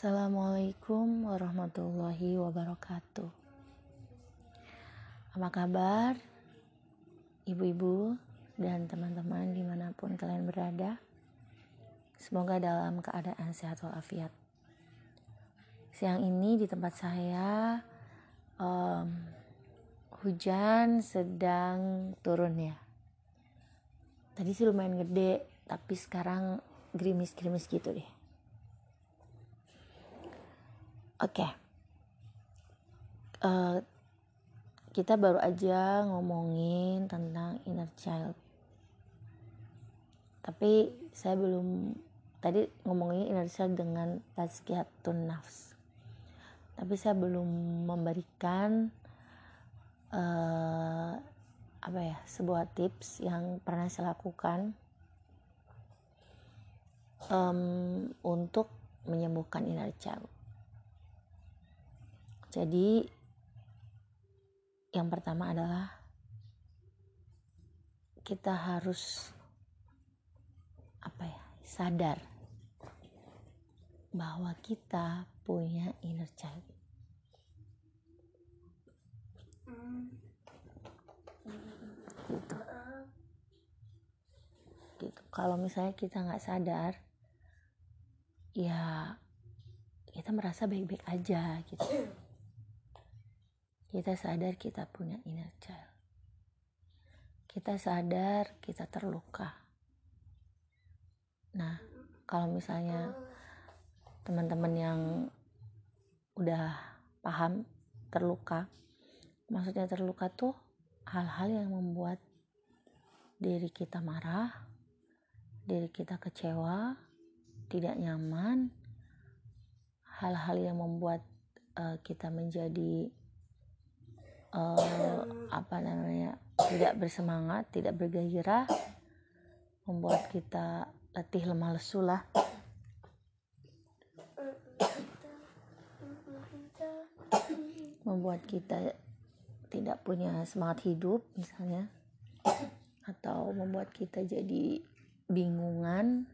Assalamualaikum warahmatullahi wabarakatuh. Apa kabar, ibu-ibu dan teman-teman di mana pun kalian berada? Semoga dalam keadaan sehat walafiat. Siang ini di tempat saya um, hujan sedang turun ya. Tadi sih lumayan gede, tapi sekarang gerimis-gerimis gitu deh. Oke. Okay. Uh, kita baru aja ngomongin tentang inner child. Tapi saya belum tadi ngomongin inner child dengan tazkiyatun nafs. Tapi saya belum memberikan uh, apa ya sebuah tips yang pernah saya lakukan um, untuk menyembuhkan inner child jadi yang pertama adalah kita harus apa ya sadar bahwa kita punya inner child. Gitu. Gitu. Kalau misalnya kita nggak sadar, ya kita merasa baik-baik aja gitu kita sadar kita punya inner child. Kita sadar kita terluka. Nah, kalau misalnya teman-teman yang udah paham terluka, maksudnya terluka tuh hal-hal yang membuat diri kita marah, diri kita kecewa, tidak nyaman, hal-hal yang membuat uh, kita menjadi uh, apa namanya tidak bersemangat tidak bergairah membuat kita letih lemah lesu lah. Membuat kita tidak punya semangat hidup misalnya. Atau membuat kita jadi bingungan.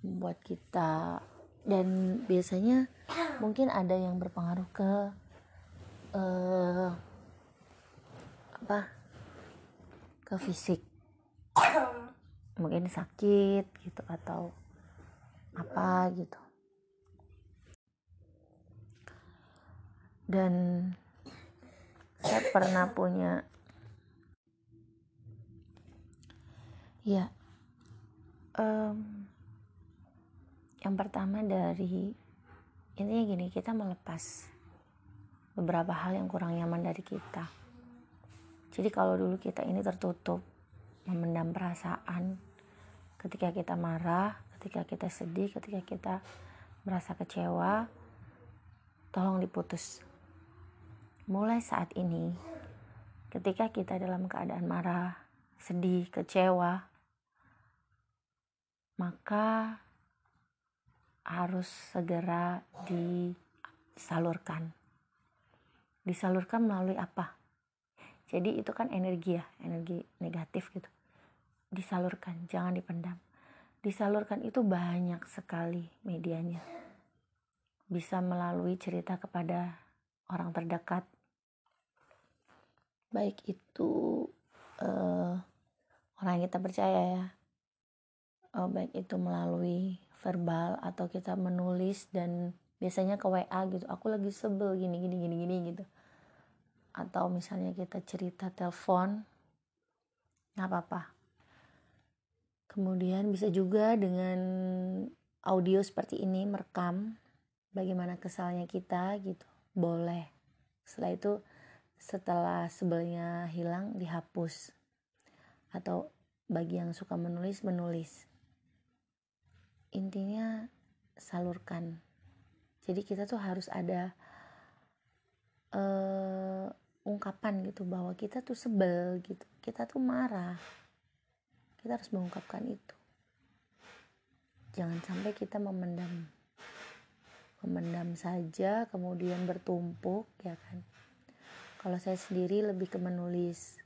Membuat kita dan biasanya mungkin ada yang berpengaruh ke uh, apa? Ke fisik. Mungkin sakit gitu atau apa gitu. Dan saya pernah punya ya um, yang pertama dari intinya gini kita melepas beberapa hal yang kurang nyaman dari kita. Jadi kalau dulu kita ini tertutup, memendam perasaan ketika kita marah, ketika kita sedih, ketika kita merasa kecewa, tolong diputus. Mulai saat ini, ketika kita dalam keadaan marah, sedih, kecewa, maka harus segera disalurkan disalurkan melalui apa? Jadi itu kan energi ya energi negatif gitu. Disalurkan jangan dipendam. Disalurkan itu banyak sekali medianya. Bisa melalui cerita kepada orang terdekat. Baik itu uh, orang yang kita percaya ya. Uh, baik itu melalui verbal atau kita menulis dan biasanya ke WA gitu. Aku lagi sebel gini gini gini gini gitu atau misalnya kita cerita telepon nggak apa-apa. Kemudian bisa juga dengan audio seperti ini merekam bagaimana kesalnya kita gitu. Boleh. Setelah itu setelah sebelnya hilang dihapus. Atau bagi yang suka menulis menulis. Intinya salurkan. Jadi kita tuh harus ada uh, ungkapan gitu bahwa kita tuh sebel gitu. Kita tuh marah. Kita harus mengungkapkan itu. Jangan sampai kita memendam. Memendam saja kemudian bertumpuk ya kan? Kalau saya sendiri lebih ke menulis.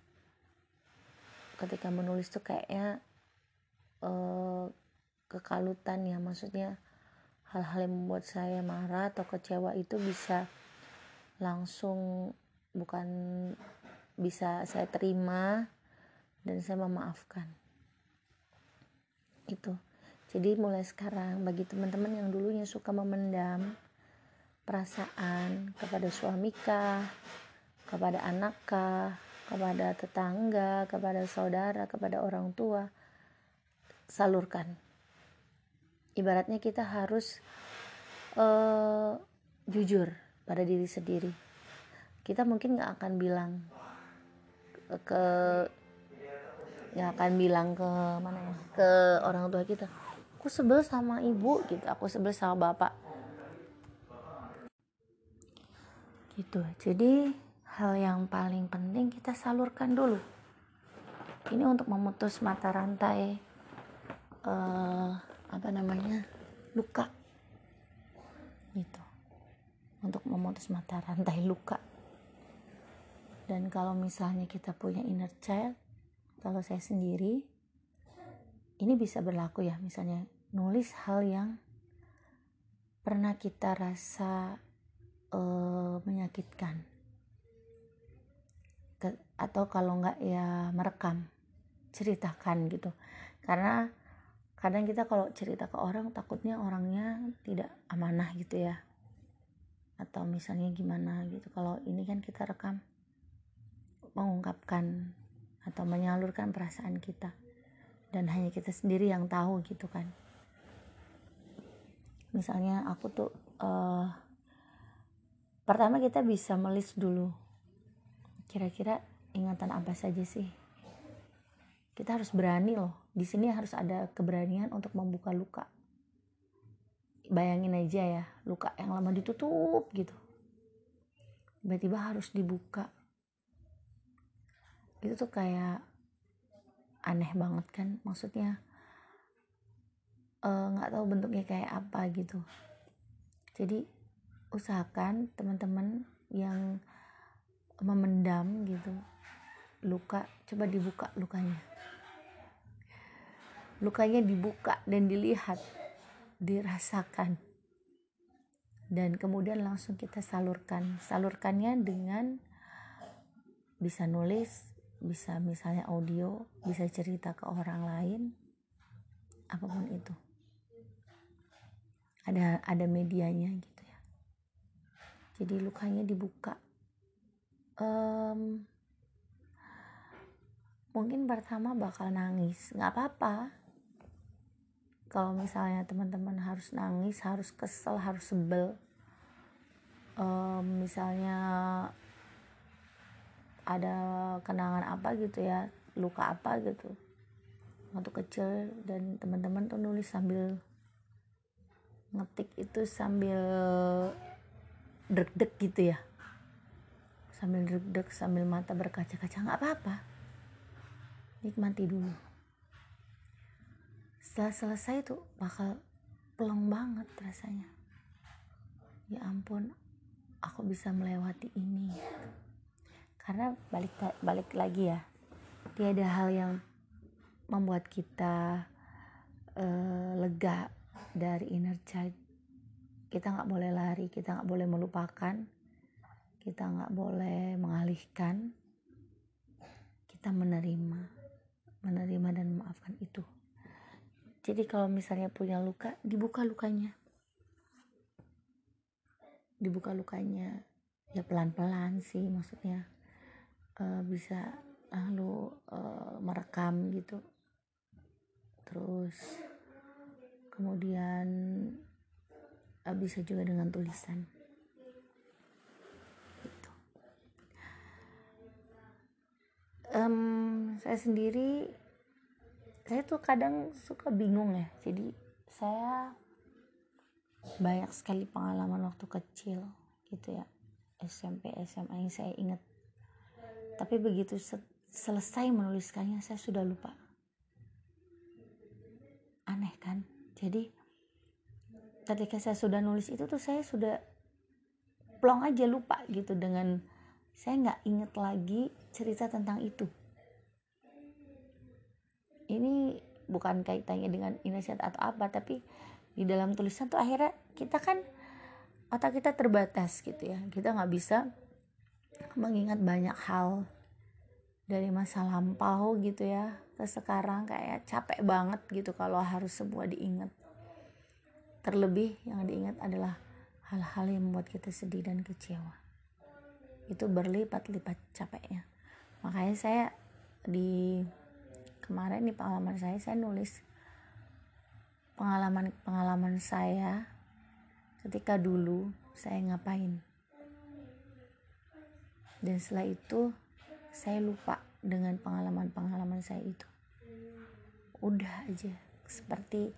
Ketika menulis tuh kayaknya uh, kekalutan ya. Maksudnya hal-hal yang membuat saya marah atau kecewa itu bisa langsung bukan bisa saya terima dan saya memaafkan itu jadi mulai sekarang bagi teman-teman yang dulunya suka memendam perasaan kepada suami kah kepada anak kah kepada tetangga, kepada saudara, kepada orang tua, salurkan. Ibaratnya kita harus uh, jujur pada diri sendiri. Kita mungkin nggak akan bilang ke nggak akan bilang ke mana ya ke orang tua kita aku sebel sama ibu gitu aku sebel sama bapak. Gitu. Jadi hal yang paling penting kita salurkan dulu. Ini untuk memutus mata rantai uh, apa namanya luka. Gitu. Untuk memutus mata rantai luka dan kalau misalnya kita punya inner child kalau saya sendiri ini bisa berlaku ya. Misalnya nulis hal yang pernah kita rasa uh, menyakitkan. Atau kalau nggak ya merekam ceritakan gitu. Karena kadang kita kalau cerita ke orang takutnya orangnya tidak amanah gitu ya. Atau misalnya gimana gitu. Kalau ini kan kita rekam mengungkapkan atau menyalurkan perasaan kita. Dan hanya kita sendiri yang tahu gitu kan. Misalnya aku tuh uh, pertama kita bisa melis dulu. Kira-kira ingatan apa saja sih? Kita harus berani loh. Di sini harus ada keberanian untuk membuka luka. Bayangin aja ya luka yang lama ditutup gitu. Tiba-tiba harus dibuka itu tuh kayak aneh banget kan. Maksudnya eh, nggak uh, tahu bentuknya kayak apa gitu. Jadi usahakan teman-teman yang memendam gitu luka coba dibuka lukanya. Lukanya dibuka dan dilihat dirasakan. Dan kemudian langsung kita salurkan. Salurkannya dengan bisa nulis bisa misalnya audio bisa cerita ke orang lain apa pun itu. Ada ada medianya gitu ya. Jadi lukanya dibuka. Um, mungkin pertama bakal nangis. Nggak apa-apa. Kalau misalnya teman-teman harus nangis harus kesel harus sebel. Um, misalnya ada kenangan apa gitu ya luka apa gitu. Waktu kecil dan teman-teman tuh nulis sambil ngetik itu sambil deg-deg gitu ya. Sambil deg-deg sambil mata berkaca-kaca nggak apa-apa. Nikmati dulu. Setelah selesai tuh bakal pelong banget rasanya. Ya ampun aku bisa melewati ini karena balik balik lagi ya tiada hal yang membuat kita uh, lega dari inner child. Kita nggak boleh lari kita nggak boleh melupakan kita nggak boleh mengalihkan. Kita menerima menerima dan memaafkan itu. Jadi kalau misalnya punya luka dibuka lukanya. Dibuka lukanya. Ya pelan-pelan sih maksudnya uh, bisa lalu uh, merekam gitu. Terus kemudian uh, bisa juga dengan tulisan. Um, saya sendiri saya tuh kadang suka bingung ya. Jadi saya banyak sekali pengalaman waktu kecil gitu ya. SMP SMA yang saya ingat tapi begitu se selesai menuliskannya saya sudah lupa. Aneh kan? Jadi ketika saya sudah nulis itu tuh saya sudah plong aja lupa gitu dengan saya nggak inget lagi cerita tentang itu. Ini bukan kaitannya dengan inisiat atau apa tapi di dalam tulisan tuh akhirnya kita kan otak kita terbatas gitu ya. Kita nggak bisa mengingat banyak hal dari masa lampau gitu ya ke sekarang kayak capek banget gitu kalau harus semua diingat. Terlebih yang diingat adalah hal-hal yang membuat kita sedih dan kecewa. Itu berlipat-lipat capeknya. Makanya saya di kemarin di pengalaman saya saya nulis pengalaman-pengalaman saya ketika dulu saya ngapain. Dan setelah itu saya lupa dengan pengalaman-pengalaman saya itu. Udah aja seperti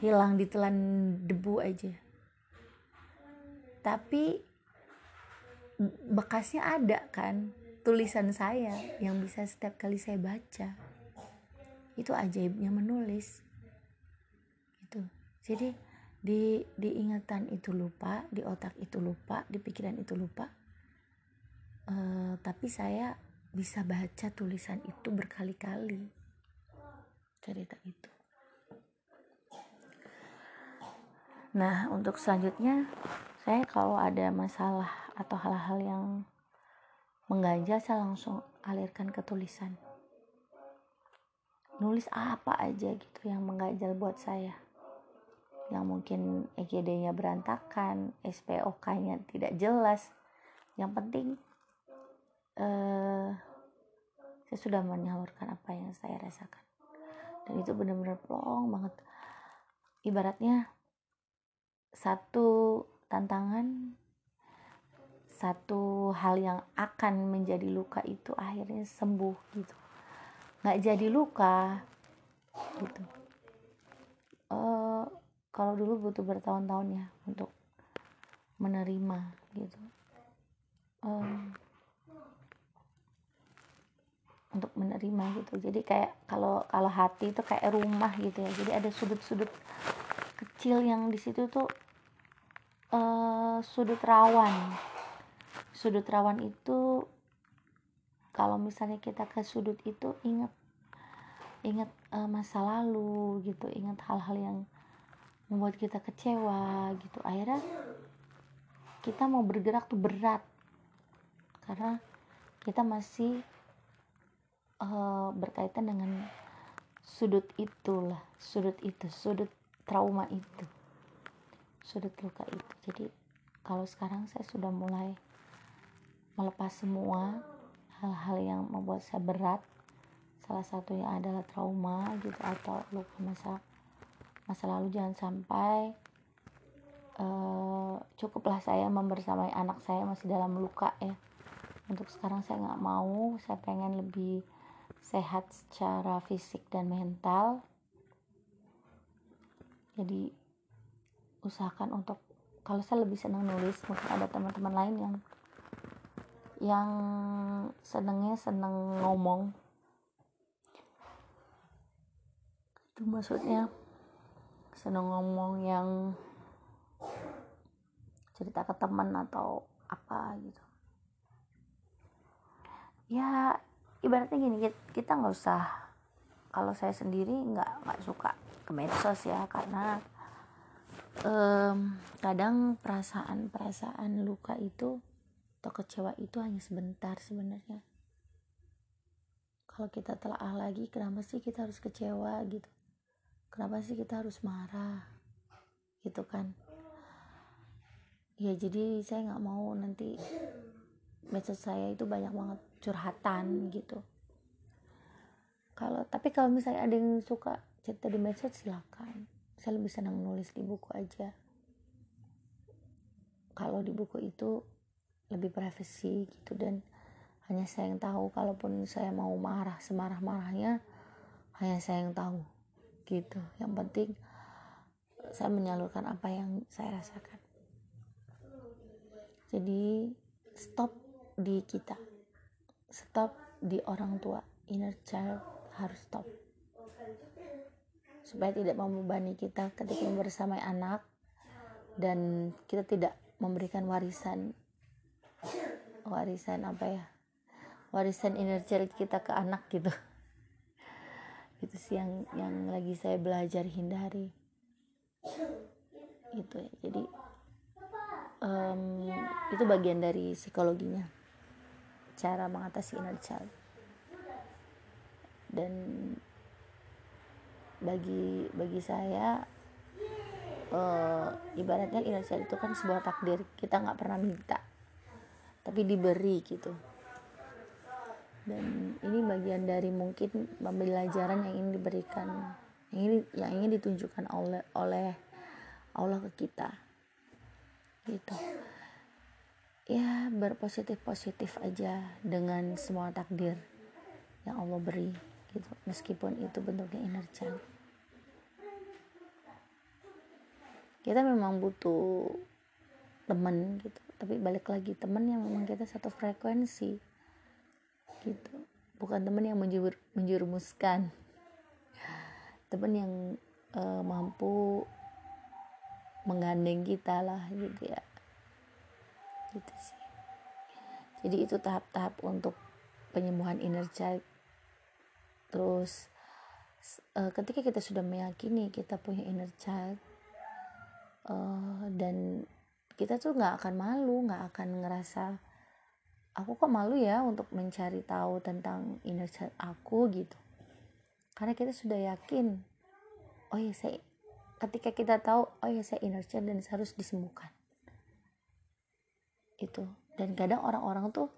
hilang ditelan debu aja. Tapi bekasnya ada kan tulisan saya yang bisa setiap kali saya baca itu ajaibnya menulis jadi di diingatan itu lupa di otak itu lupa di pikiran itu lupa uh, tapi saya bisa baca tulisan itu berkali-kali. Cerita itu. Nah untuk selanjutnya saya kalau ada masalah atau hal-hal yang mengganjal saya langsung alirkan ke tulisan. Nulis apa aja gitu yang mengganjal buat saya. Yang mungkin EGD-nya berantakan, SPOK-nya tidak jelas. Yang penting eh, saya sudah menyalurkan apa yang saya rasakan. Dan itu benar-benar plong banget. Ibaratnya satu tantangan satu hal yang akan menjadi luka itu akhirnya sembuh gitu nggak jadi luka gitu uh, kalau dulu butuh bertahun-tahun ya untuk menerima gitu um, untuk menerima gitu. Jadi kayak kalau kalau hati itu kayak rumah gitu ya. Jadi ada sudut-sudut kecil yang di situ tuh uh, sudut rawan. Sudut rawan itu kalau misalnya kita ke sudut itu ingat ingat uh, masa lalu gitu. Ingat hal-hal yang membuat kita kecewa gitu. Akhirnya kita mau bergerak tuh berat. Karena kita masih uh, berkaitan dengan sudut itulah sudut itu sudut trauma itu sudut luka itu. Jadi kalau sekarang saya sudah mulai melepas semua hal-hal yang membuat saya berat salah satunya adalah trauma gitu atau luka masa masa lalu jangan sampai uh, cukuplah saya membersamai anak saya masih dalam luka ya. Untuk sekarang saya nggak mau saya pengen lebih sehat secara fisik dan mental. Jadi usahakan untuk kalau saya lebih senang nulis mungkin ada teman-teman lain yang yang senengnya seneng ngomong. Itu maksudnya seneng ngomong yang cerita ke teman atau apa gitu. Ya ibaratnya gini kita nggak usah kalau saya sendiri nggak nggak suka ke medsos ya karena um, kadang perasaan-perasaan luka itu atau kecewa itu hanya sebentar sebenarnya. Kalau kita telah lagi kenapa sih kita harus kecewa gitu? Kenapa sih kita harus marah? Gitu kan. Ya jadi saya nggak mau nanti medsos saya itu banyak banget curhatan gitu. Kalau tapi kalau misalnya ada yang suka cerita di medsos silakan. Saya lebih senang nulis di buku aja. Kalau di buku itu lebih privasi gitu dan hanya saya yang tahu. Kalaupun saya mau marah semarah-marahnya hanya saya yang tahu gitu. Yang penting saya menyalurkan apa yang saya rasakan. Jadi stop di kita stop di orang tua. Inner child harus stop. Supaya tidak membebani kita ketika bersama anak dan kita tidak memberikan warisan. Warisan apa ya? Warisan inner child kita ke anak gitu. Itu sih yang yang lagi saya belajar hindari. Gitu ya. Jadi um, itu bagian dari psikologinya cara mengatasi inner child. Dan bagi bagi saya uh, ibaratnya inner child itu kan sebuah takdir. Kita nggak pernah minta tapi diberi gitu. Dan ini bagian dari mungkin pembelajaran yang ingin diberikan yang ini yang ingin ditunjukkan oleh oleh Allah ke kita. Gitu ya berpositif positif aja dengan semua takdir yang Allah beri gitu. Meskipun itu bentuknya child kita memang butuh teman gitu. Tapi balik lagi teman yang memang kita satu frekuensi gitu. Bukan teman yang menjur menjurumuskan. Teman yang uh, mampu menggandeng kita lah gitu ya gitu sih. Jadi itu tahap-tahap untuk penyembuhan inner child terus uh, ketika kita sudah meyakini kita punya inner child uh, dan kita tuh nggak akan malu nggak akan ngerasa aku kok malu ya untuk mencari tahu tentang inner child aku gitu. Karena kita sudah yakin oh ya saya ketika kita tahu oh ya saya inner child dan harus disembuhkan itu. Dan kadang orang-orang tuh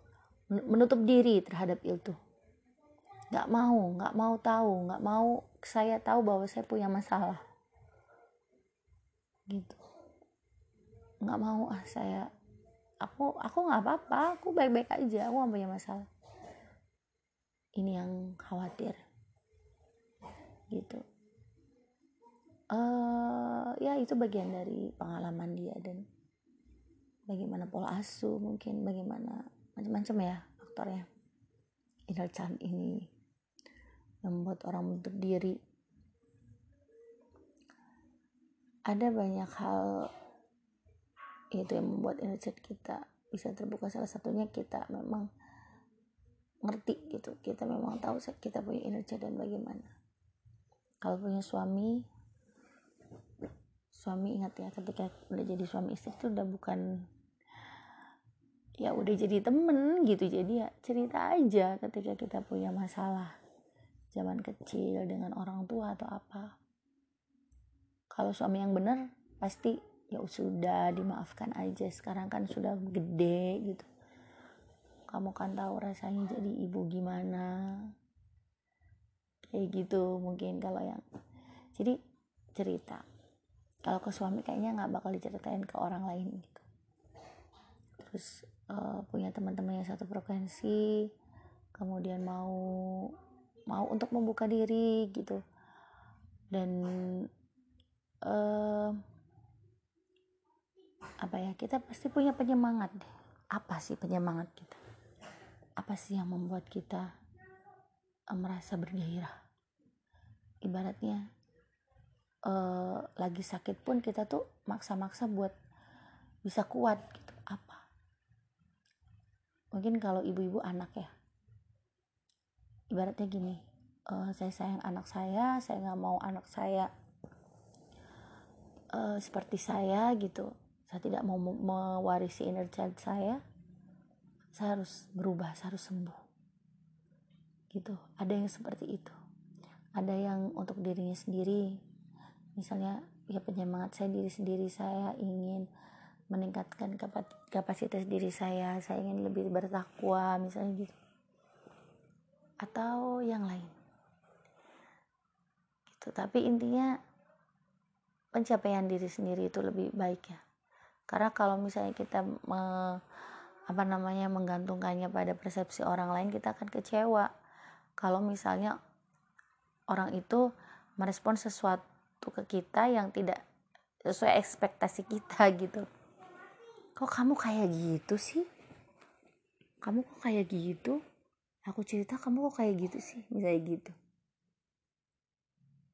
menutup diri terhadap itu. Nggak mau nggak mau tahu nggak mau saya tahu bahwa saya punya masalah. Gitu. Nggak mau ah saya aku aku nggak apa-apa aku baik-baik aja aku nggak punya masalah. Ini yang khawatir. Gitu. Uh, ya itu bagian dari pengalaman dia dan bagaimana pola asuh mungkin bagaimana macam-macam ya faktornya inner child ini yang membuat orang menutup diri. Ada banyak hal itu yang membuat inner child kita bisa terbuka. Salah satunya kita memang ngerti gitu. Kita memang tahu kita punya inner child dan bagaimana. Kalau punya suami suami ingat ya ketika udah jadi suami istri itu udah bukan ya udah jadi temen gitu. Jadi ya cerita aja ketika kita punya masalah zaman kecil dengan orang tua atau apa. Kalau suami yang benar pasti ya sudah dimaafkan aja. Sekarang kan sudah gede gitu. Kamu kan tahu rasanya jadi ibu gimana. Kayak gitu mungkin kalau yang jadi cerita. Kalau ke suami kayaknya nggak bakal diceritain ke orang lain gitu. Terus uh, punya teman-teman yang satu frekuensi kemudian mau mau untuk membuka diri gitu. Dan uh, apa ya kita pasti punya penyemangat deh. Apa sih penyemangat kita? Apa sih yang membuat kita uh, merasa bergairah? Ibaratnya uh, lagi sakit pun kita tuh maksa-maksa buat bisa kuat gitu mungkin kalau ibu-ibu anak ya. Ibaratnya gini uh, saya sayang anak saya saya nggak mau anak saya uh, seperti saya gitu. Saya tidak mau mewarisi inner child saya saya harus berubah saya harus sembuh. Gitu. Ada yang seperti itu. Ada yang untuk dirinya sendiri. Misalnya ya penyemangat saya diri sendiri. Saya ingin meningkatkan kapasitas diri saya. Saya ingin lebih bertakwa misalnya gitu. Atau yang lain. Gitu. Tapi intinya pencapaian diri sendiri itu lebih baik ya. Karena kalau misalnya kita me, apa namanya menggantungkannya pada persepsi orang lain kita akan kecewa. Kalau misalnya orang itu merespon sesuatu ke kita yang tidak sesuai ekspektasi kita gitu kok kamu kayak gitu sih? Kamu kok kayak gitu? Aku cerita kamu kok kayak gitu sih? Misalnya gitu.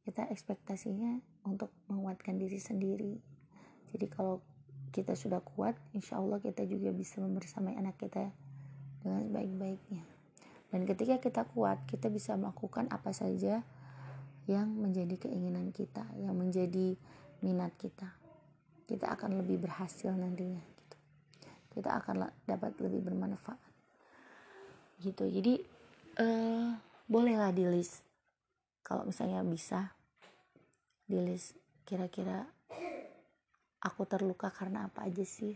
Kita ekspektasinya untuk menguatkan diri sendiri. Jadi kalau kita sudah kuat insya Allah kita juga bisa membersamai anak kita dengan baik-baiknya dan ketika kita kuat kita bisa melakukan apa saja yang menjadi keinginan kita yang menjadi minat kita. Kita akan lebih berhasil nantinya kita akan dapat lebih bermanfaat. Gitu. Jadi uh, bolehlah di list. Kalau misalnya bisa di list. Kira-kira aku terluka karena apa aja sih?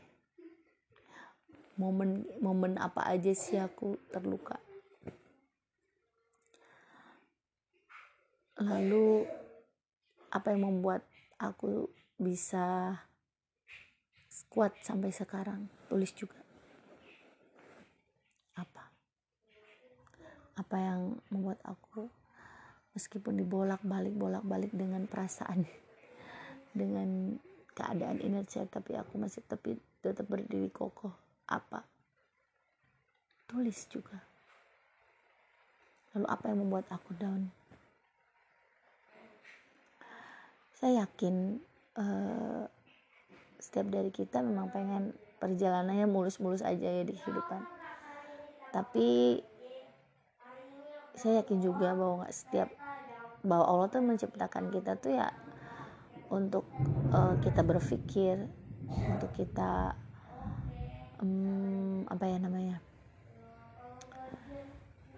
Momen momen apa aja sih aku terluka? Lalu apa yang membuat aku bisa kuat sampai sekarang. Tulis juga. Apa? Apa yang membuat aku meskipun dibolak-balik bolak-balik dengan perasaan dengan keadaan inersia tapi aku masih tapi tetap berdiri kokoh. Apa? Tulis juga. Lalu apa yang membuat aku down? Saya yakin uh, setiap dari kita memang pengen perjalanannya mulus-mulus aja ya di kehidupan. Tapi saya yakin juga bahwa nggak setiap bahwa Allah tuh menciptakan kita tuh ya untuk uh, kita berpikir untuk kita um, apa ya namanya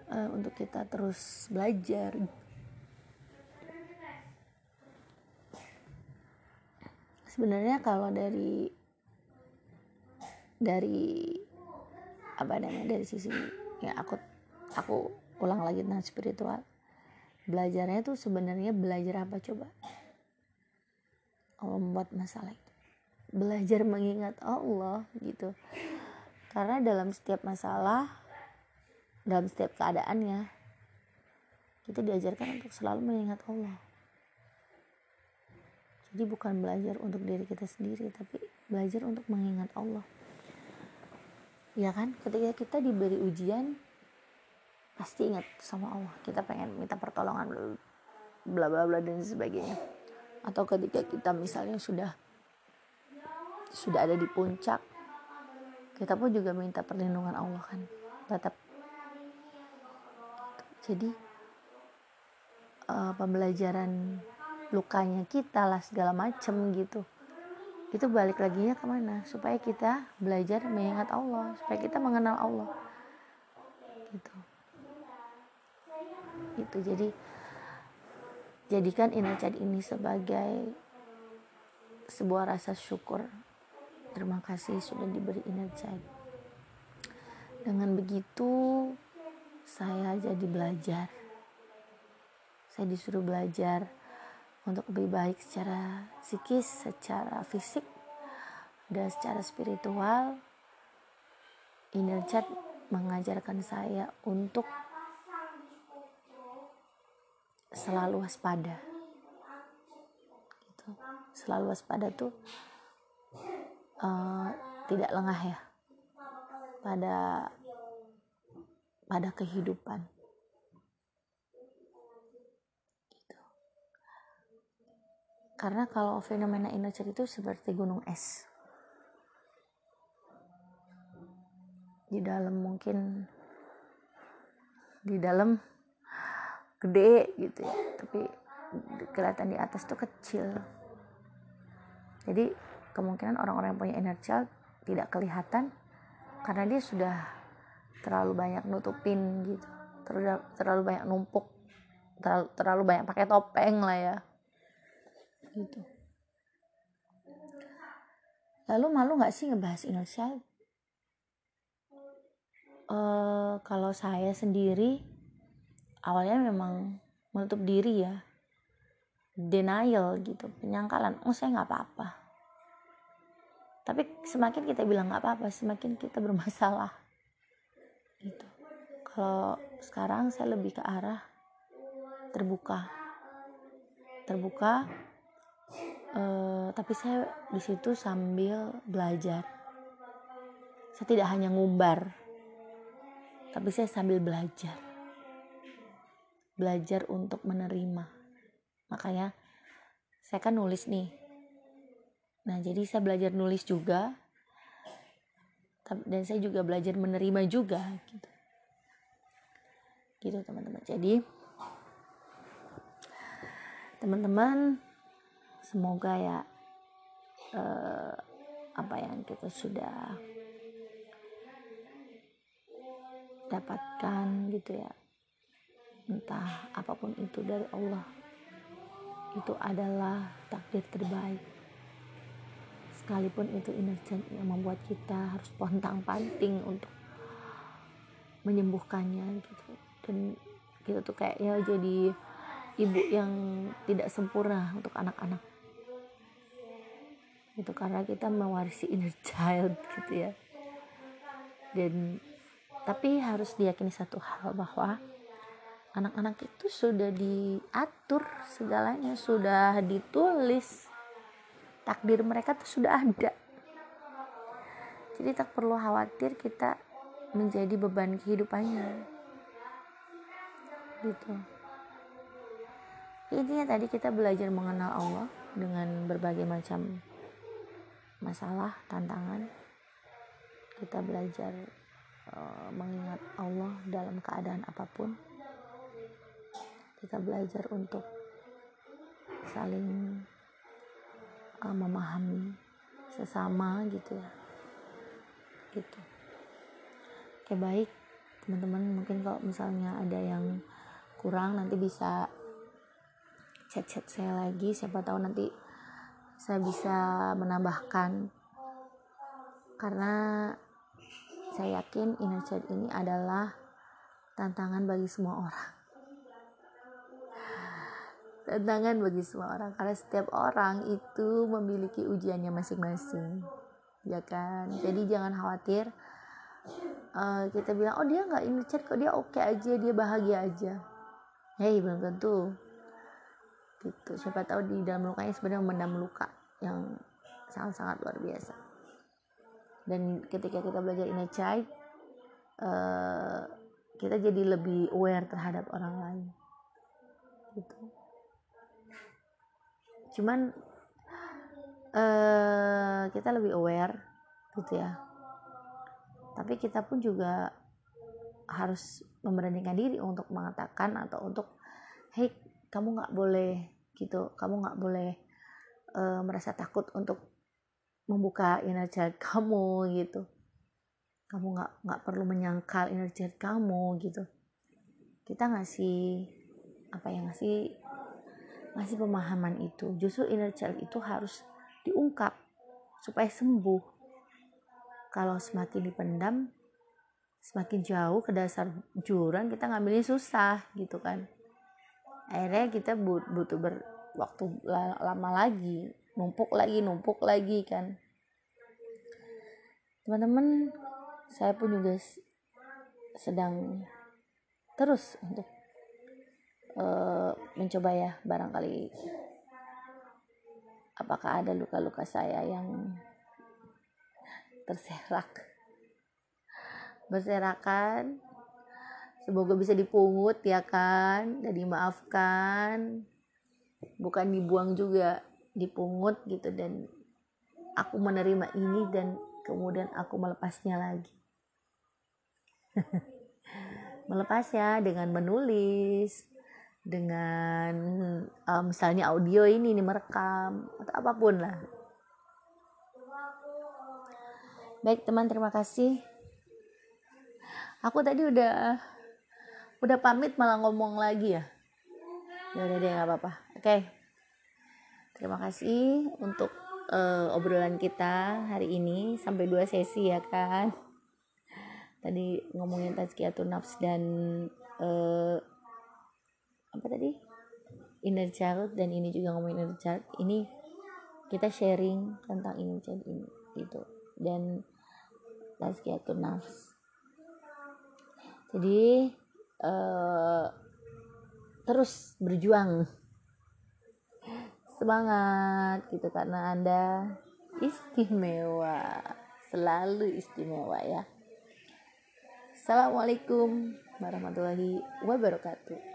uh, untuk kita terus belajar sebenarnya kalau dari dari apa namanya dari sisi ya aku aku ulang lagi tentang spiritual belajarnya tuh sebenarnya belajar apa coba? Allah membuat masalah itu. Belajar mengingat Allah gitu. Karena dalam setiap masalah dalam setiap keadaannya kita diajarkan untuk selalu mengingat Allah jadi bukan belajar untuk diri kita sendiri tapi belajar untuk mengingat Allah. Ya kan? Ketika kita diberi ujian pasti ingat sama Allah. Kita pengen minta pertolongan bla bla bla dan sebagainya. Atau ketika kita misalnya sudah sudah ada di puncak kita pun juga minta perlindungan Allah kan? Tetap. Jadi uh, pembelajaran lukanya kita lah segala macem gitu. Itu balik lagi ke mana? Supaya kita belajar mengingat Allah supaya kita mengenal Allah. Gitu. Itu jadi jadikan inner ini sebagai sebuah rasa syukur. Terima kasih sudah diberi child. Dengan begitu, saya jadi belajar. Saya disuruh belajar untuk lebih baik secara psikis, secara fisik, dan secara spiritual. Inner child mengajarkan saya untuk selalu waspada. Gitu. Selalu waspada tuh uh, tidak lengah ya pada pada kehidupan karena kalau fenomena inacer itu seperti gunung es. Di dalam mungkin di dalam gede gitu ya. Tapi kelihatan di atas tuh kecil. Jadi kemungkinan orang-orang yang punya inner child tidak kelihatan karena dia sudah terlalu banyak nutupin gitu. Terlalu, banyak numpuk. Terlalu banyak pakai topeng lah ya gitu. Lalu malu nggak sih ngebahas inner child uh, kalau saya sendiri awalnya memang menutup diri ya. Denial gitu penyangkalan. Oh saya nggak apa-apa. Tapi semakin kita bilang nggak apa-apa semakin kita bermasalah. Gitu. Kalau sekarang saya lebih ke arah terbuka. Terbuka uh, tapi saya di situ sambil belajar saya tidak hanya ngumbar tapi saya sambil belajar belajar untuk menerima makanya saya kan nulis nih Nah, jadi saya belajar nulis juga. Dan saya juga belajar menerima juga gitu. Gitu, teman-teman. Jadi teman-teman semoga ya uh, apa yang kita sudah dapatkan gitu ya. Entah apa pun itu dari Allah itu adalah takdir terbaik. Sekalipun itu energi yang membuat kita harus pontang panting untuk menyembuhkannya gitu. Dan kita tuh kayak ya jadi ibu yang tidak sempurna untuk anak-anak itu karena kita mewarisi inner child gitu ya. Dan tapi harus diyakini satu hal bahwa anak-anak itu sudah diatur segalanya sudah ditulis. Takdir mereka tuh sudah ada. Jadi tak perlu khawatir kita menjadi beban kehidupannya. Gitu. Intinya tadi kita belajar mengenal Allah dengan berbagai macam masalah tantangan. Kita belajar uh, mengingat Allah dalam keadaan apa pun. Kita belajar untuk saling uh, memahami sesama gitu ya. Gitu oke baik. Teman-teman mungkin kalau misalnya ada yang kurang nanti bisa chat-chat saya lagi. Siapa tahu nanti saya bisa menambahkan. Karena saya yakin inner child ini adalah tantangan bagi semua orang. Tantangan bagi semua orang karena setiap orang itu memiliki ujiannya masing-masing ya kan? Jadi jangan khawatir uh, kita bilang oh dia nggak ini chat kok dia oke okay aja dia bahagia aja. Hei belum tentu gitu. Siapa tahu di dalam lukanya sebenarnya memendam luka yang sangat-sangat luar biasa. Dan ketika kita belajar inner child uh, kita jadi lebih aware terhadap orang lain. Gitu. Cuman uh, kita lebih aware gitu ya. Tapi kita pun juga harus memberanikan diri untuk mengatakan atau untuk hey kamu nggak boleh gitu kamu nggak boleh uh, merasa takut untuk membuka inner child kamu gitu. Kamu nggak nggak perlu menyangkal inner child kamu gitu. Kita ngasih apa yang ngasih masih pemahaman itu. Justru inner child itu harus diungkap supaya sembuh. Kalau semakin dipendam semakin jauh ke dasar jurang kita ngambilnya susah gitu kan akhirnya kita butuh ber waktu lama lagi. Numpuk lagi numpuk lagi kan. Teman-teman saya pun juga sedang terus untuk uh, mencoba ya barangkali apakah ada luka-luka saya yang terserak. Berserakan semoga bisa dipungut ya kan dan dimaafkan. Bukan dibuang juga dipungut gitu dan aku menerima ini dan kemudian aku melepasnya lagi. Melepasnya dengan menulis dengan um, misalnya audio ini nih merekam atau apa pun lah. Baik teman terima kasih. Aku tadi udah udah pamit malah ngomong lagi ya? Ya udah deh nggak apa-apa. Oke. Terima kasih untuk uh, obrolan kita hari ini. Sampai dua sesi ya kan? Tadi ngomongin tazkiyatun nafs dan uh, apa tadi? Inner child dan ini juga ngomongin inner child. Ini kita sharing tentang inner child ini gitu. Dan tazkiyatun nafs jadi uh, terus berjuang. Semangat gitu karena anda istimewa. Selalu istimewa ya. Assalamualaikum warahmatullahi wabarakatuh